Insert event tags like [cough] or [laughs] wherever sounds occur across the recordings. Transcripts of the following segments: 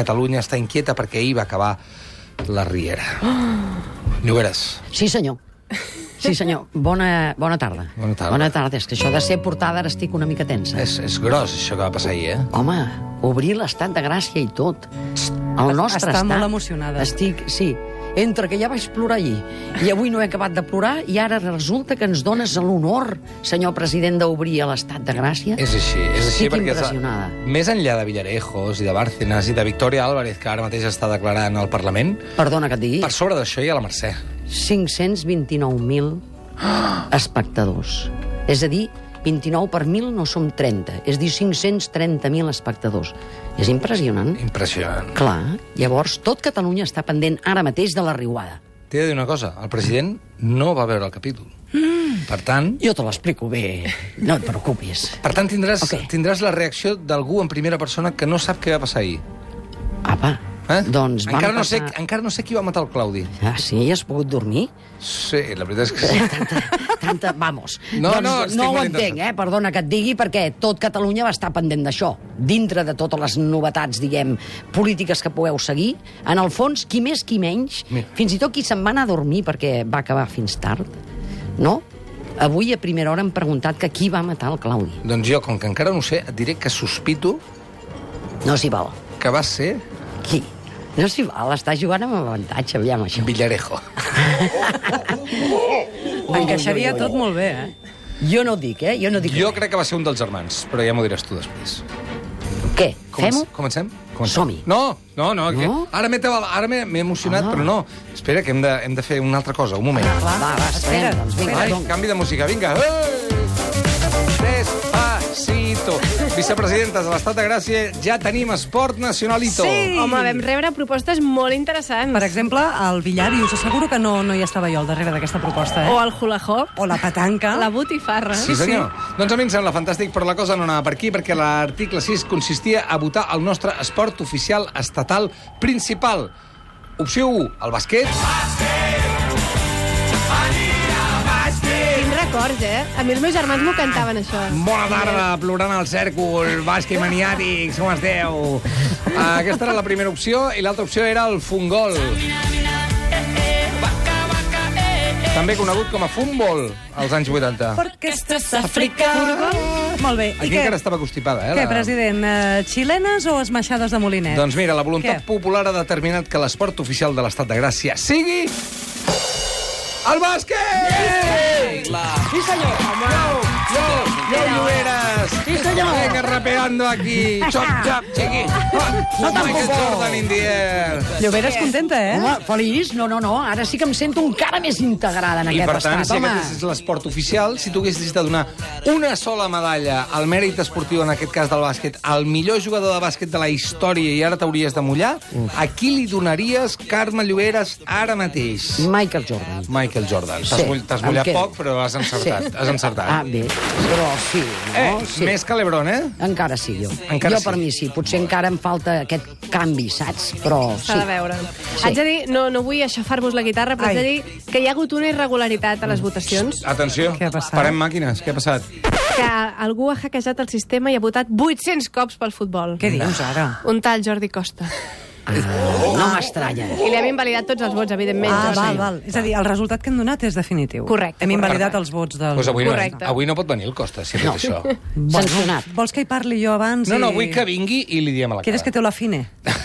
Catalunya està inquieta perquè ahir va acabar la Riera. Lloberes. Sí, senyor. Sí, senyor. Bona, bona tarda. Bona tarda. Bona tarda. És que això de ser portada ara estic una mica tensa. És, és gros, això que va passar ahir, eh? Home, obrir l'estat de Gràcia i tot. El nostre Està estat. molt emocionada. Estic, sí. Entre que ja vaig plorar ahir i avui no he acabat de plorar i ara resulta que ens dones l'honor, senyor president, d'obrir a l'estat de Gràcia. És així, és així Estic perquè... impressionada. Més enllà de Villarejos i de Bárcenas i de Victoria Álvarez, que ara mateix està declarant al Parlament, Perdona que et digui. per sobre d'això hi ha la Mercè. 529.000 espectadors. És a dir, 29 per 1.000 no som 30. És dir, 530.000 espectadors. És impressionant. Impressionant. Clar, llavors tot Catalunya està pendent ara mateix de la riuada. T'he de dir una cosa, el president no va veure el capítol. Mm. Per tant, Jo te l'explico bé, no et preocupis. per tant tindràs, Ok. tindràs la reacció d'algú en primera persona que no sap què va passar ahir. Apa, Eh? doncs vam encara, no passar... sé, encara no sé qui va matar el Claudi. Ah, sí? Has pogut dormir? Sí, la veritat és que sí. [laughs] Tanta, tanta... Vamos. No, doncs, no, no ho entenc, eh? Perdona que et digui, perquè tot Catalunya va estar pendent d'això. Dintre de totes les novetats, diguem, polítiques que pugueu seguir, en el fons, qui més, qui menys, Mira. fins i tot qui se'n va anar a dormir perquè va acabar fins tard, no? Avui a primera hora hem preguntat que qui va matar el Claudi. Doncs jo, com que encara no sé, et diré que sospito No s'hi val. que va ser Qui? No s'hi val, està jugant amb avantatge, aviam això. Villarejo. [laughs] Encaixaria tot molt bé, eh? Jo no ho dic, eh? Jo no dic Jo res. crec que va ser un dels germans, però ja m'ho diràs tu després. Què? Fem-ho? Comencem? Comencem? Som-hi. No, no, no. Que No? ara m'he ara m'he m'he emocionat, Ah. però no. Espera, que hem de, hem de fer una altra cosa. Un moment. Va, va, espera, doncs vinga, Ai, canvi de música, vinga. Ei! Vicepresidentes de l'Estat de Gràcia, ja tenim esport nacionalito. Sí! Home, vam rebre propostes molt interessants. Per exemple, el billar, i us asseguro que no, no hi estava jo al darrere d'aquesta proposta, eh? O el hula hop, o la petanca. la botifarra. Sí, senyor. Doncs a mi em sembla fantàstic, però la cosa no anava per aquí, perquè l'article 6 consistia a votar el nostre esport oficial estatal principal. Opció 1, el bàsquet. Tinc records, eh? A mi els meus germans m'ho cantaven, això. Bona tarda, plorant al cèrcol, bàsquet maniàtics, com esteu? Uh, aquesta era la primera opció, i l'altra opció era el fungol. També conegut com a futbol als anys 80. Perquè estàs Àfrica. Molt bé. I Aquí què? encara estava constipada, eh? Què, la- president? Eh, xilenes o esmaixades de molinet? Doncs mira, la voluntat Què? popular ha determinat que l'esport oficial de l'Estat de Gràcia sigui... El bàsquet! Sí, senyor! Yo, yo, yo, senyor! Venga, rapeando aquí! Chop, chop, chiqui! [laughs] No Michael tampoco. Jordan in the air! Lloberes contenta, eh? Home, feliç? No, no, no. Ara sí que em sento encara més integrada en I aquest per tant, estat. si Home, aquest és l'esport oficial, si tu haguessis de donar una sola medalla al mèrit esportiu, en aquest cas del bàsquet, al millor jugador de bàsquet de la història i ara t'hauries de mullar, a qui li donaries, Carme Lloberes, ara mateix? Michael Jordan. Michael Jordan. T'has Sí, mullat poc, però has encertat. Sí. Has encertat. Ah, bé. Però sí, eh, no? sí. Més que l'Ebron, eh? Encara sí, jo. Encara jo sí. per mi sí. Potser encara em falta aquest canvi, saps? Però sí. S'ha de veure. Haig de dir, no, no vull aixafar-vos la guitarra, però Ai. haig de dir que hi ha hagut una irregularitat a les votacions, Atenció, Què ha passat? parem màquines. Què ha passat? que algú ha hackejat el sistema i ha votat 800 cops pel futbol. Què dius ara? Un tal Jordi Costa. Ah, no m'estranya. I li hem invalidat tots els vots, evidentment. Ah, val, val. És a dir, el resultat que hem donat és definitiu. Correcte, Hem correcte. invalidat els vots del... Pues avui, no, Correcte. avui no pot venir el Costa, si ha fet No. això. [laughs] Sancionat. Vols que hi parli jo abans? No, no, i... vull que vingui i li diem a la cara. Quieres que te lo afine? [laughs]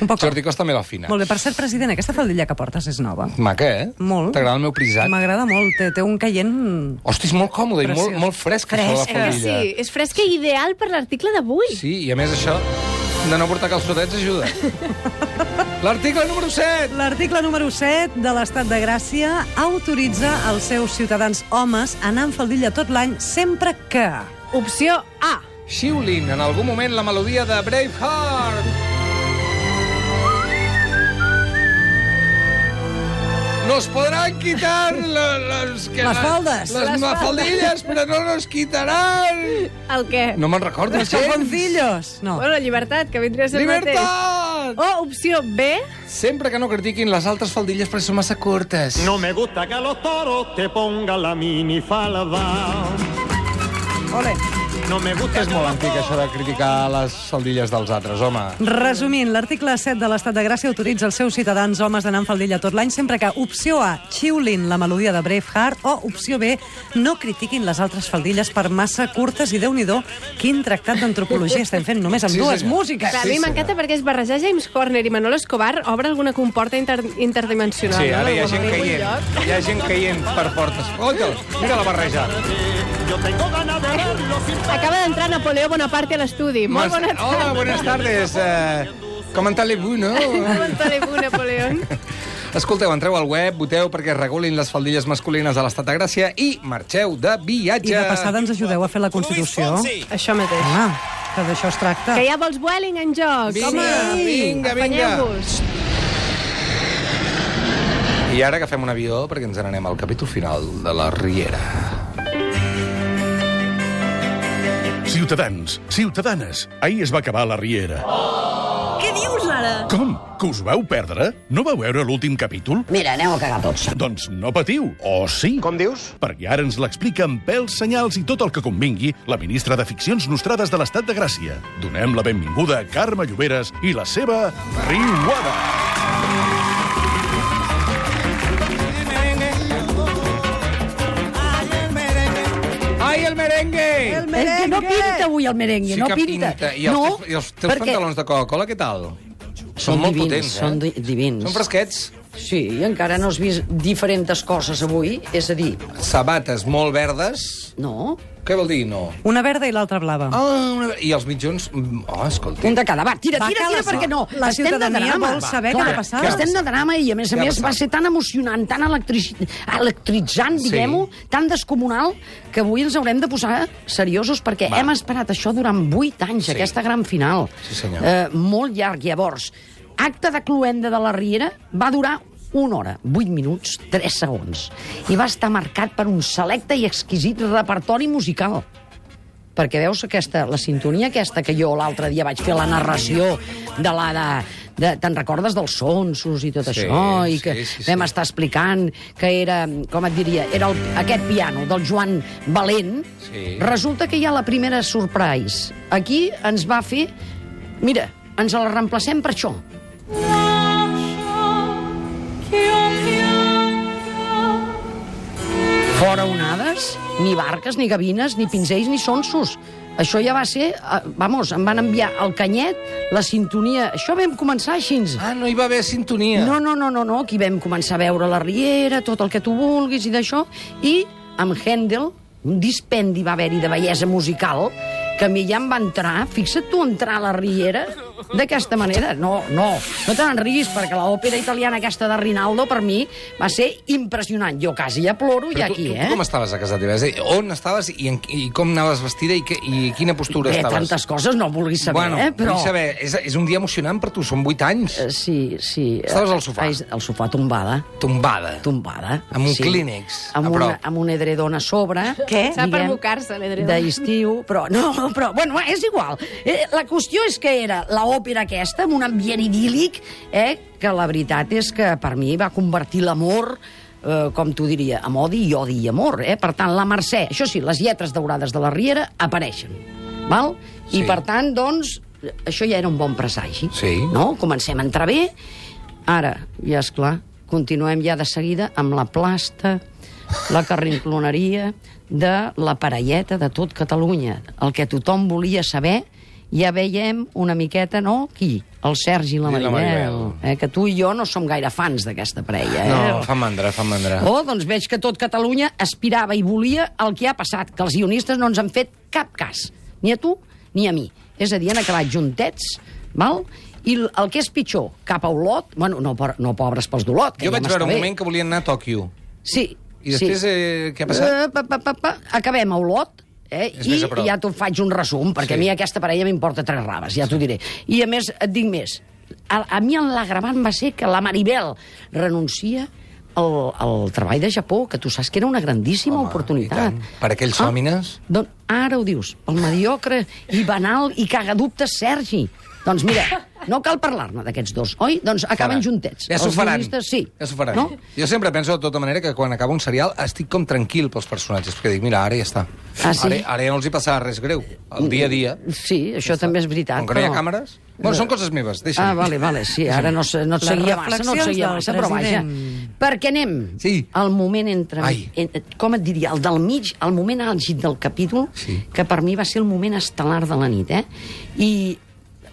Un poc. Jordi Costa me l'afina. Molt bé, per ser president, aquesta faldilla que portes és nova. Maca, eh? Molt. T'agrada el meu prisat? M'agrada molt, té, té un caient... Hosti, és molt còmode i molt, Preciós. molt fresc, això, la faldilla. sí? És fresca i ideal per l'article d'avui. Sí, i a més això de no portar calçotets ajuda. L'article número 7. L'article número 7 de l'Estat de Gràcia autoritza als seus ciutadans homes a anar amb faldilla tot l'any sempre que... Opció A. Xiulin en algun moment la melodia de Braveheart. Nos podrán quitar la- las, que faldas. Las, Las faldas. faldillas, pero no nos quitarán. El què? No me'n recordo. Los gens. calzoncillos! No. Bueno, la llibertat, que vindria a ser el mateix. Libertat! O opció B. Sempre que no critiquin les altres faldilles perquè són massa curtes. No me gusta que a los toros te pongan la minifalda. Ole. No me gusta. És molt antic, això de criticar les faldilles dels altres, home. Resumint, l'article 7 de l'Estat de Gràcia autoritza els seus ciutadans homes d'anar amb faldilla tot l'any sempre que opció A, xiulin la melodia de Braveheart o opció B, no critiquin les altres faldilles per massa curtes i déu nhi quin tractat d'antropologia estem fent només amb Sí, dues senyor. músiques. Clar, a mi Sí, m'encanta perquè és barrejar James Horner i Manolo Escobar obre alguna comporta inter interdimensional. Sí, ara hi ha no? gent caient. Hi ha gent caient per portes. Oita, mira la barreja. Yo tengo ganas de verlo sin Acaba d'entrar Napoleó Bonaparte a l'estudi. Molt bona Hola, tarda. buenas tardes. Uh, Comentale-vous, no? [laughs] Comentaré-vous, Napoleón. Escolteu, entreu al web, voteu perquè es regulin les faldilles masculines de l'Estat de Gràcia i marxeu de viatge. I de passada ens ajudeu a fer la Constitució. Això mateix. Ah, que d'això es tracta. Que hi ha vols Vueling en joc. Vinga, Home, vinga, vinga. I ara agafem un avió perquè ens n'anem al capítol final de la Riera. Ciutadans, ciutadanes, ahir es va acabar la Riera. Què dius, ara? Com? Que us vau perdre? No vau veure l'últim capítol? Mira, aneu a cagar tots. Doncs no patiu, o sí. Com dius? Perquè ara ens l'explica amb pèls, senyals i tot el que convingui la ministra de Ficcions Nostrades de l'Estat de Gràcia. Donem la benvinguda a Carme Lloberes i la seva Riuada. Ai, el merengue! El És que no pinta avui el merengue, Sí no que pinta. I els, no, teus, i els teus perquè pantalons de Coca-Cola, què tal? Són molt divins, potents, eh? són di- divins. Són fresquets. Sí, i encara no has vist diferents coses avui. És a dir, Sabates molt verdes. no, Què vol dir, no? Una verda i l'altra blava. Ah, una... I els mitjons... mm, Oh, escolta. un de cada. Va, tira, Va, tira, tira, perquè no. la Estem de ciutadania drama. vol saber què ha passat. que Estem de drama i, a més a més, va ser tan emocionant, tan electrici... electritzant, Sí. diguem-ho, tan descomunal, que avui ens haurem de posar seriosos, perquè Va. hem esperat això durant vuit anys, Sí. aquesta gran final. Sí, senyor. Eh, molt llarg, llavors. Acte de cluenda de la Riera va durar una hora, 8 minuts, 3 segons. I va estar marcat per un selecte i exquisit repertori musical perquè veus aquesta, la sintonia aquesta que jo l'altre dia vaig fer la narració de la de, de te'n recordes dels sonsos i tot Sí, això i que sí, sí, sí. vam estar explicant que era, com et diria, era el, aquest piano del Joan Valent Sí. resulta que hi ha la primera surprise aquí ens va fer mira, ens la reemplacem per això Fora onades, ni barques, ni gavines, ni pinzells, ni sonsos. Això ja va ser... eh, Vamos, em van enviar el canyet, la sintonia... Això vam començar així. Ah, no hi va haver sintonia. No, no, no, no, no. Aquí vam començar a veure la Riera, tot el que tu vulguis i d'això. I amb Händel, un dispendi va haver-hi de bellesa musical, que a mi ja em va entrar, fixa't tu entrar a la Riera d'aquesta manera. No, no, no te n'enriguis, perquè l'òpera italiana aquesta de Rinaldo, per mi, va ser impressionant. Jo quasi ja ploro Però ja tu, aquí, tu, eh? tu com estaves a casa teva? És a dir, on estaves i, en, i com anaves vestida i, que, i quina postura Bé, estaves? tantes coses no vulguis saber, bueno, eh? Però... vull saber, és, és un dia emocionant per tu, són 8 anys. Eh, Sí, sí. Estaves al sofà? Ai, Al sofà tombada. Tombada. tombada. Amb un Kleenex, a Amb, prop. una, amb un edredon a sobre. Què? S'ha per mocar-se, l'edredon. D'estiu, però no, però, bueno, és igual. Eh, la qüestió és que era l'òpera aquesta, amb un ambient idíl·lic, eh, que la veritat és que per mi va convertir l'amor eh, com t'ho diria, amb odi i odi i amor. Eh? Per tant, la Mercè, això sí, les lletres daurades de la Riera apareixen. Val? Sí. I per tant, doncs, això ja era un bon presagi. Sí. No? Comencem a entrar bé. Ara, ja és clar, continuem ja de seguida amb la plasta, la carrincloneria de la parelleta de tot Catalunya. El que tothom volia saber, ja veiem una miqueta, no? Qui? El Sergi i la I la Maribel. Maribel. Eh? Que tu i jo no som gaire fans d'aquesta parella. Eh? No, fa mandra, fa mandra. Oh, doncs veig que tot Catalunya aspirava i volia el que ha passat, que els guionistes no ens han fet cap cas, ni a tu ni a mi. És a dir, han acabat juntets, val? I el que és pitjor, cap a Olot, bueno, no, no pobres pels d'Olot, que Jo ja vaig veure un bé. moment que volien anar a Tòquio. Sí. I després, sí. eh, què ha passat? Eh, pa, pa, pa, pa, acabem a Olot, eh? És i ja t'ho faig un resum, perquè Sí. a mi aquesta parella m'importa tres raves, ja t'ho diré. I a més, et dic més, a, a mi l'agravant va ser que la Maribel renuncia al, al treball de Japó, que tu saps que era una grandíssima Home, oportunitat. Per aquells sòmines? Doncs ara ho dius, el mediocre i banal i cagadubtes Sergi. Doncs mira, no cal parlar-ne d'aquests dos, oi? Doncs acaben Carai. juntets. Ja s'ho Els faran. guionistes, sí. Ja s'ho faran. No? Jo sempre penso, de tota manera, que quan acaba un serial estic com tranquil pels personatges, perquè dic, mira, ara ja està. Ah, sí? ara, ara ja no els hi passarà res greu. El dia a dia. Sí, això també és veritat. Com que no hi ha càmeres... Bueno, són coses meves, deixa'm. Ah, vale, vale, sí, ara no, no et seguia massa, no et seguia massa, però vaja. Perquè anem Sí. al moment entre... Ai. En, com et diria? El del mig, el moment àlgid del capítol, Sí. que per mi va ser el moment estel·lar de la nit, eh? I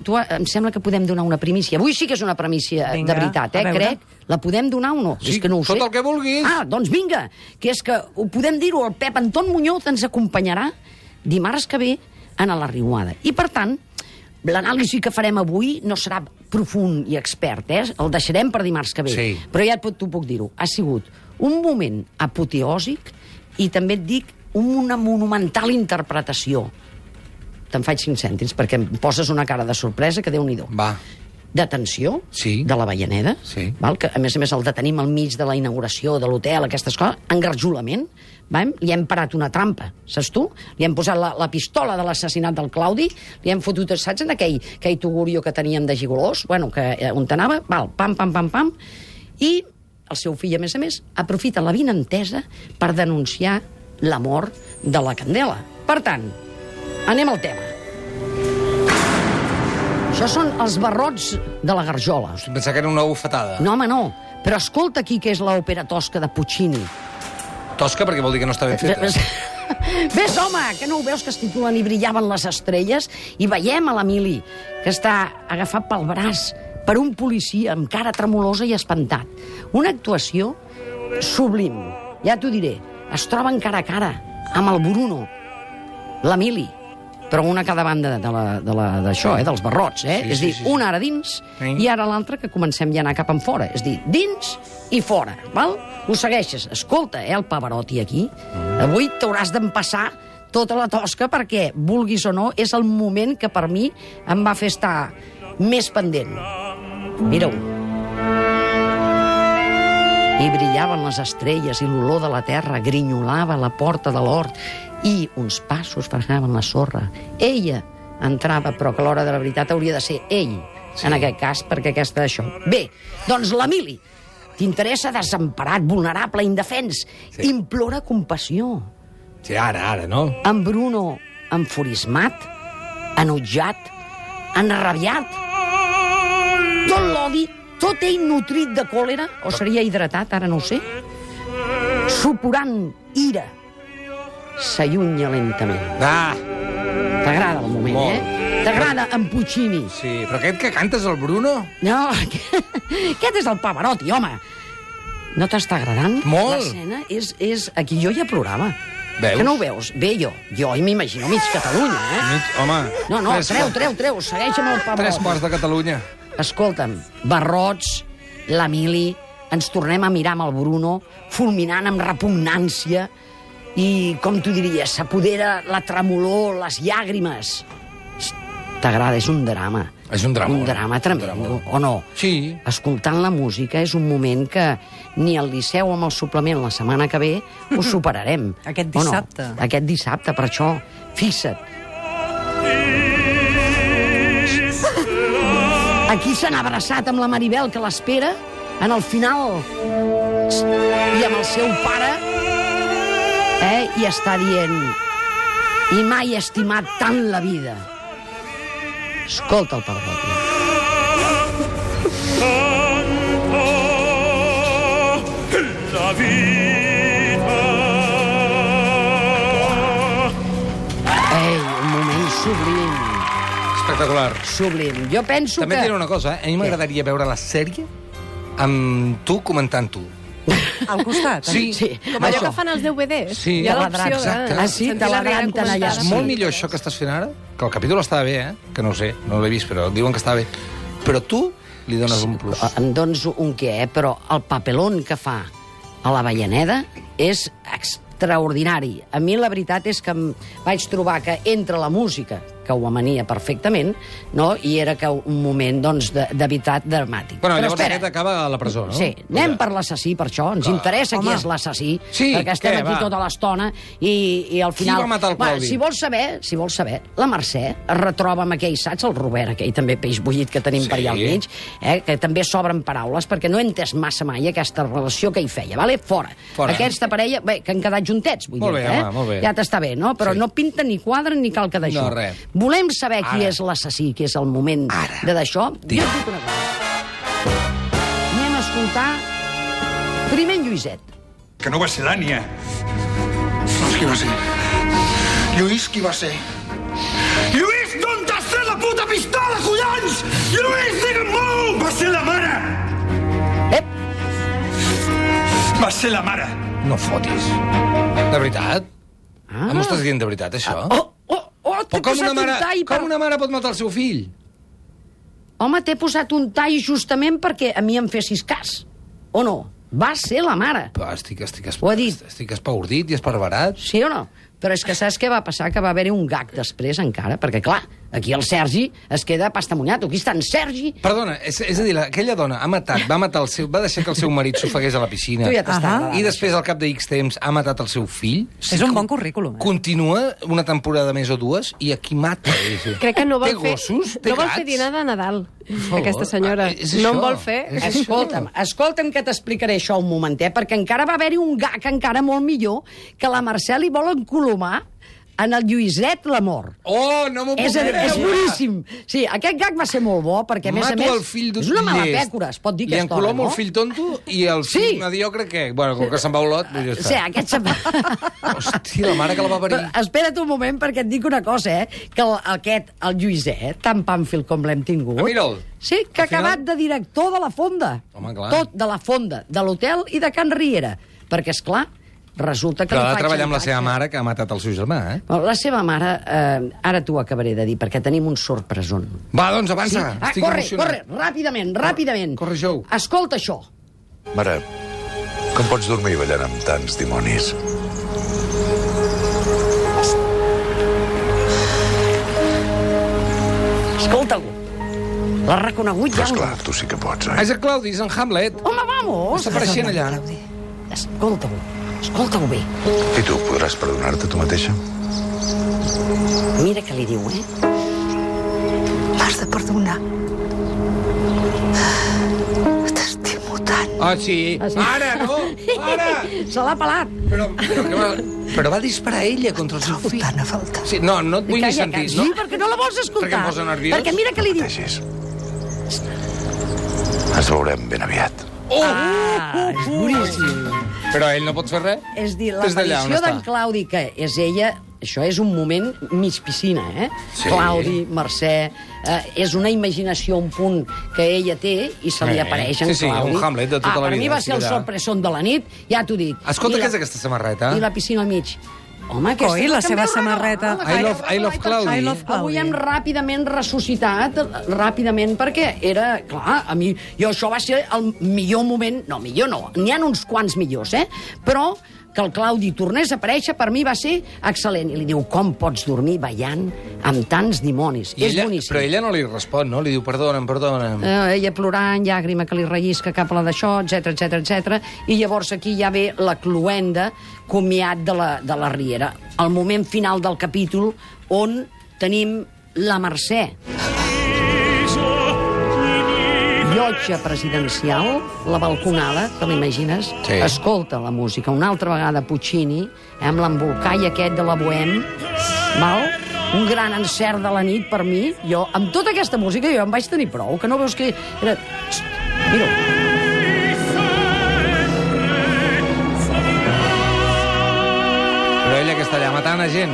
tu, em sembla que podem donar una primícia. Avui sí que és una primícia Vinga, de veritat, eh? Crec. La podem donar o no? Sí, és que no ho tot sé. el que vulguis. Ah, doncs vinga, que és que ho podem dir-ho, el Pep Anton Muñoz ens acompanyarà dimarts que ve en la Riuada. I, per tant, l'anàlisi que farem avui no serà profund i expert, eh? El deixarem per dimarts que ve. Sí. Però ja t'ho t'ho puc dir-ho. Ha sigut un moment apoteòsic i també et dic una monumental interpretació. Te'n faig cinc cèntims perquè em poses una cara de sorpresa que déu-n'hi-do Va. detenció Sí. de la Vallaneda, Sí. val? que a més a més el detenim al mig de la inauguració de l'hotel, aquestes coses, engarjolament, val? li hem parat una trampa, saps tu? Li hem posat la, la pistola de l'assassinat del Claudi, li hem fotut, saps, en aquell, aquell tugurio que teníem de gigolós, bueno, que, eh, on anava, val, pam, pam, pam, pam, i el seu fill, a més a més, aprofita la vinentesa per denunciar la mort de la Candela. Per tant, anem al tema. Això són els barrots de la Garjola. Pensava que era una bufetada. No, home, no. Però escolta aquí què és l'òpera tosca de Puccini. Tosca perquè vol dir que no està ben feta. [laughs] Ves, home, que no ho veus que es titulen i brillaven les estrelles? I veiem a l'Emili, que està agafat pel braç per un policia amb cara tremolosa i espantat. Una actuació sublim, ja t'ho diré. Es troben cara a cara amb el Bruno, l'Emili, però una a cada banda de la- de la- d'això, eh, dels barrots, eh? Sí, és sí, dir, sí, sí. una ara dins Sí. i ara l'altra que comencem ja a anar cap en fora. És dir, dins i fora, val? Ho segueixes. Escolta, eh, el Pavarotti aquí. Avui t'hauràs d'empassar tota la tosca perquè, vulguis o no, és el moment que per mi em va fer estar més pendent. Mira-ho. I brillaven les estrelles i l'olor de la terra grinyolava la porta de l'hort i uns passos fregaven la sorra. Ella entrava, però que l'hora de la veritat hauria de ser ell, sí. en aquest cas, perquè aquesta això. Bé, doncs l'Emili t'interessa desemparat, vulnerable, indefens, sí. implora compassió. Sí, ara, ara, no? En Bruno, enfurismat, enutjat, enrabiat. Tot l'odi, tot ell nutrit de còlera, o seria hidratat, ara no ho sé, supurant ira, s'allunya lentament. Ah, T'agrada el moment, Molt. eh? T'agrada en Puccini. sí. Però aquest que cantes, el Bruno? No, [laughs] aquest és el Pavarotti, home. No t'està agradant? Molt. L'escena és, és... Aquí jo ja plorava. Veus? Que no ho veus? Bé, jo. Jo hi m'imagino mig Catalunya, eh? Mig, home... No, no, tres treu, treu, treu, segueix amb el Tres Pavarotti. quarts de Catalunya. Escolta'm, barrots, l'Emili, ens tornem a mirar amb el Bruno, fulminant amb repugnància, i, com t'ho diria, s'apodera la tremolor, les llàgrimes. T'agrada, és un drama. És un drama. Un drama tremendo, o no? Sí. Escoltant la música és un moment que ni el Liceu amb el suplement la setmana que ve ho [laughs] superarem. Aquest o no? dissabte. Aquest dissabte, per això, fixa't. Aquí n'ha abraçat amb la Maribel, que l'espera, en el final, i amb el seu pare, eh? i està dient i mai he estimat tant la vida. Escolta el Pavarotti. La vita Espectacular. sublim. Jo penso També que... et diré una cosa, eh? A mi m'agradaria veure la sèrie amb tu comentant-tu. Al costat. Sí. Sí, Com allò això. que fan els DVDs. Sí. Hi ha l'opció de... Ah, sí, sentir te la la allà. És Sí. molt millor això que estàs fent ara, que el capítol estava bé, eh? Que no ho sé, no l'he vist, però diuen que estava bé. Però tu li dones un plus. Em dones un què, eh? però el papelón que fa a la Vallaneda és extraordinari. A mi la veritat és que em vaig trobar que entre la música, que ho amania perfectament, no? i era que un moment doncs, de, de veritat dramàtic. Bueno, Però llavors espera, aquest acaba a la presó, no? Sí, anem per l'assassí, per això. Ens interessa qui Home. és l'assassí, Sí, perquè estem què, aquí va? tota l'estona i, i al Qui final... va matar el Va, Claudi? si vols saber, si vols saber, la Mercè es retroba amb aquell, saps, el Robert, aquell també peix bullit que tenim Sí. per allà al mig, eh, que també s'obren paraules, perquè no he entès massa mai aquesta relació que hi feia, vale? Fora. Fora. Aquesta parella, bé, que han quedat juntets, vull Molt dir, bé, eh? home, molt bé. Ja t'està bé, no? Però Sí. no pinta ni quadre ni calca d'això. No, res. Volem saber qui Ara. és l'assassí, que és el moment Ara. de d'això. Jo et dic una cosa. Anem a escoltar primer en Lluïset. Que no va ser l'Ània. Doncs qui va ser? Lluís, qui va ser? Lluís, d'on t'has tret la puta pistola, collons? Lluís, digue'm-ho! Va ser la mare! Ep, Va ser la mare. No fotis. De veritat? Ah. M'ho estàs dient de veritat, això? Oh, oh, t'he Però com posat una, mare, un tall per... com una mare pot matar el seu fill? Home, t'he posat un tall justament perquè a mi em fessis cas. O no? Va ser la mare. Però estic, estic, Ho ha dit. estic espaordit i esparverat. Sí o no? Però és que saps què va passar? Que va haver-hi un gag després encara, perquè clar, aquí el Sergi es queda pastamunyat. Aquí està en Sergi. Perdona, és, és a dir, la- aquella dona ha matat, va matar el seu, va deixar que el seu marit s'ofegués a la piscina. Tu ja t'està Ahà. agradant, I després, al cap de X temps, ha matat el seu fill. És un bon currículum. Eh? Continua una temporada més o dues i aquí mata. És, Crec que no vol té fer... gossos, té no vol gats. fer dinar de Nadal, favor. aquesta senyora. Ah, no en vol fer. és això. Escolta'm, escolta'm que t'explicaré això un momentet, perquè encara va haver-hi un gag encara molt millor que la Mercè li vol encolomar en el Lluïset l'amor. Oh, no m'ho puc És, a dir, és creure. boníssim. Sí, aquest gag va ser molt bo, perquè a més a Mato més... el fill d'un és una mala pècora, es pot dir aquesta hora, encolomo no? el fill tonto i el fill Sí. mediocre que... Bueno, com que se'n va a Olot, doncs ja està. Sí, aquest se'n va... [laughs] Hòstia, la mare que la va parir. Però espera't un moment, perquè et dic una cosa, eh? Que el, aquest, el Lluïset, tan pàmfil com l'hem tingut... Ah, mira'l. Sí, que ha final- acabat de director de la Fonda. Home, clar. Tot de la Fonda, de l'hotel i de Can Riera. Perquè, és clar, resulta que Però ha de treballar amb la seva mare, que ha matat el seu germà, eh? Bueno, La seva mare, eh, ara t'ho acabaré de dir, perquè tenim un sorpreson. Va, doncs avança. Ah, Estic corre, emocionat. corre, ràpidament, ràpidament. corre, Jou. Escolta això. Mare, com pots dormir ballant amb tants dimonis? Escolta-ho. L'ha reconegut ja? Esclar, tu sí que pots, oi? Isaac Claudis, en Hamlet. Home, vamos! Està apareixent allà. Escolta-ho, escolta-ho bé. I tu podràs perdonar-te tu mateixa? Mira què li diu, eh? L'has de perdonar. T'estimo tant. Ah, sí. Ah, sí. Ara, no! Ara! Se l'ha pelat. Però, però, que va, però va disparar ella contra el seu fill. Tant a faltar. Sí, no, no et vull ni sentir, calla. no? Sí, perquè no la vols escoltar. Perquè em posa nerviós. Perquè mira què li diu. Pateixis. Ens veurem ben aviat. Oh! Ah, és boníssim. Però ell no pot fer res? És dir, l'aparició d'en. Claudi, que és ella, això és un moment mig piscina, eh? Sí. Claudi, Mercè, eh, és una imaginació, un punt que ella té i se li Eh, apareix en sí, sí, Claudi. un Hamlet de tota ah, la per mi vida, va sí, ser el sorpresón de la nit, ja t'ho dic. Escolta, I què la- és aquesta samarreta? I la piscina al mig. Home, aquesta Coi, és la seva samarreta. la I love- I love Claudi. I love Claudi. Avui hem ràpidament ressuscitat, ràpidament, perquè era, clar, a mi, jo això va ser el millor moment, no, millor no, n'hi ha uns quants millors, eh? Però que el Claudi tornés a aparèixer, per mi va ser excel·lent. I li diu, com pots dormir ballant amb tants dimonis? I és ella, boníssim. però ella no li respon, no? Li diu, perdona'm, perdona'm. Eh, ella plorant, llàgrima que li rellisca cap a la d'això, etc etc etc. I llavors aquí ja ve la cluenda comiat de la, de la Riera. El moment final del capítol on tenim la Mercè, llotja presidencial, la balconada, te l'imagines? Sí. Escolta la música, una altra vegada Puccini, eh, amb l'embolcall aquest de la Bohème, val? un gran encert de la nit per mi. Jo, amb tota aquesta música, jo em vaig tenir prou, que no veus que... Era... Mira, Però ella que està allà matant a gent,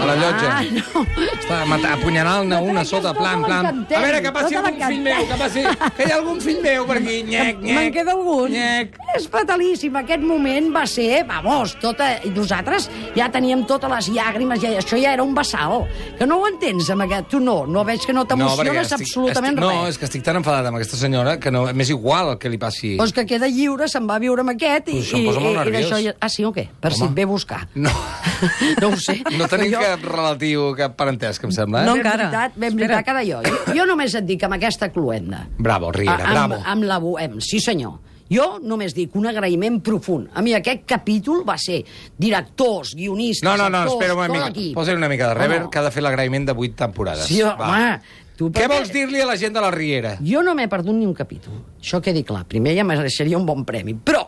a la llotja. Ah, no. Està matant, apunyalant-ne una Tota sota, la plan, plan. A veure, que passi tota algun fill meu, que passi... Que hi ha algun fill meu per aquí, [laughs] nyec, nyec. Me'n queda algun. Nyec. És fatalíssim. Aquest moment va ser, vamos, tota... I nosaltres ja teníem totes les llàgrimes, ja, això ja era un vessal. Que no ho entens, amb aquest... Tu no, no veig que no t'emociones estic- absolutament estic, No, res. és que estic tan enfadat amb aquesta senyora que no, m'és igual el que li passi. Doncs que queda lliure, se'n va a viure amb aquest i, Pues això em i, i, i d'això... Ja... Ah, sí o què? Per si Home. et ve a buscar. No. [laughs] No ho sé. No tenim Però cap relatiu, cap parentesc, em sembla. Eh? No Ben encara. veritat, ben Espera. veritat que de jo. jo. Jo només et dic amb aquesta cluenda. Bravo, Riera, A- amb, bravo. Amb la Bohem, sí senyor. Jo només dic un agraïment profund. A mi aquest capítol va ser directors, guionistes, No, no, no, actors, espera tot mica. Posa una mica de rever, No, que ha de fer l'agraïment de 8 temporades. Sí, home, tu què? vols dir-li a la gent de la Riera? Jo no m'he perdut ni un capítol. Això quedi clar. Primer ja mereixeria un bon premi. Però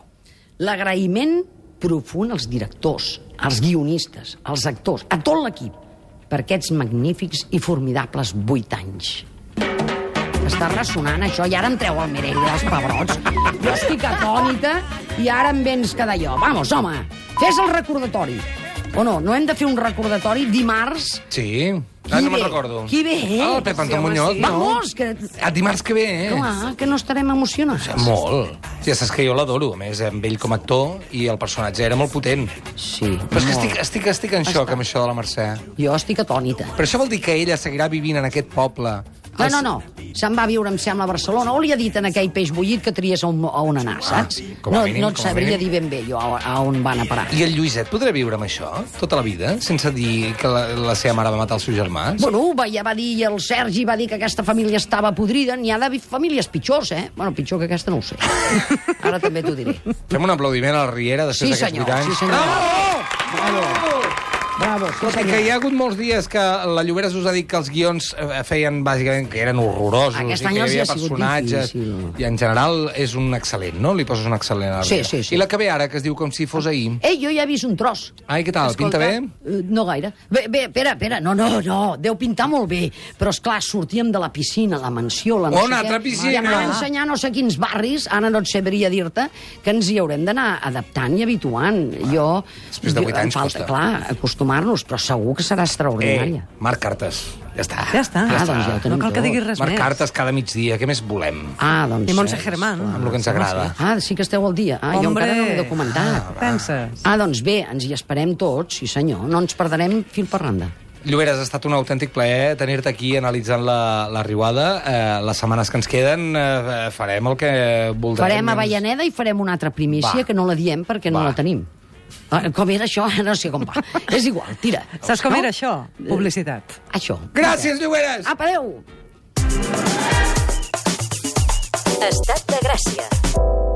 l'agraïment profund als directors, als guionistes, als actors, a tot l'equip, per aquests magnífics i formidables vuit anys. Està ressonant això i ara em treu el Merell dels pebrots. Jo estic atònita i ara em vens cada jo. Vamos, home, fes el recordatori. O no, no hem de fer un recordatori dimarts Sí. Ah, no me'n recordo. Qui ve? Ah, el Pep Antón Sí, Muñoz, sí. no? Vamos, que... A dimarts que ve, eh? Clar, que no estarem emocionats. Molt. Ja saps que jo l'adoro, a més, amb ell com a actor, i el personatge era molt potent. Sí, Però és que estic, estic, estic en xoc amb això de la Mercè. Jo estic atònita. Però això vol dir que ella seguirà vivint en aquest poble. No, no, no. Se'n va viure, em sembla, a Barcelona. O li ha dit en aquell peix bullit que tries a on, on anar, saps? Ah, com a no, mínim, no et com a sabria mínim. dir ben bé jo a, a on van a parar. I el Lluïset podrà viure amb això tota la vida, sense dir que la, la seva mare va matar els seus germans? Bueno, va, ja va dir, el Sergi va dir que aquesta família estava podrida. N'hi ha d'haver famílies pitjors, eh? Bueno, pitjor que aquesta no ho sé. Ara també t'ho diré. Fem un aplaudiment a la Riera després Sí, d'aquests senyor, 8 anys. sí, senyor. Bravo! Bravo, sí, Escolta, que hi ha hagut molts dies que la Lloberes us ha dit que els guions eh, feien, bàsicament, que eren horrorosos, Aquest i que hi havia ha personatges, difícil. i en general és un excel·lent, no? Li poses un excel·lent a la Sí, sí, sí. I la que ve ara, que es diu com si fos ahir. Ei, jo ja he vist un tros. Ai, què tal? Escolta. Pinta bé? Eh, No gaire. Bé, bé, espera, espera. No, no, no. Deu pintar molt bé. Però, és clar, sortíem de la piscina, la mansió, la no sé altra piscina? I em van ensenyar no sé quins barris, ara no et sabria dir-te, que ens hi haurem d'anar adaptant i habituant. Jo... Després de vuit em anys falta, costa. Clar, acostumar-nos, però segur que serà extraordinària. Eh, Marc Cartes. Ja està. Ja està. Ah, doncs ja ho No cal que diguis res Marc més. Cartes cada migdia, què més volem? Ah, doncs... I Montse eh, Germán. Amb el que ens agrada. Ah, sí que esteu al dia. Ah, jo Hombre. encara no m'he documentat. Penses? Ah, doncs bé, ens hi esperem tots, sí senyor. No ens perdrem fil per randa. Lloberes, ha estat un autèntic plaer tenir-te aquí analitzant la, la riuada. Eh, les setmanes que ens queden eh, farem el que voldrem. Farem a Vallaneda i farem una altra primícia Va. que no la diem perquè no Va. la tenim. Ah, Com era això? [laughs] No sé com va. És igual, tira. [laughs] Saps com No? era això? Publicitat. Això. Gràcies, Lloberes! Apa, adéu! Estat de Gràcia.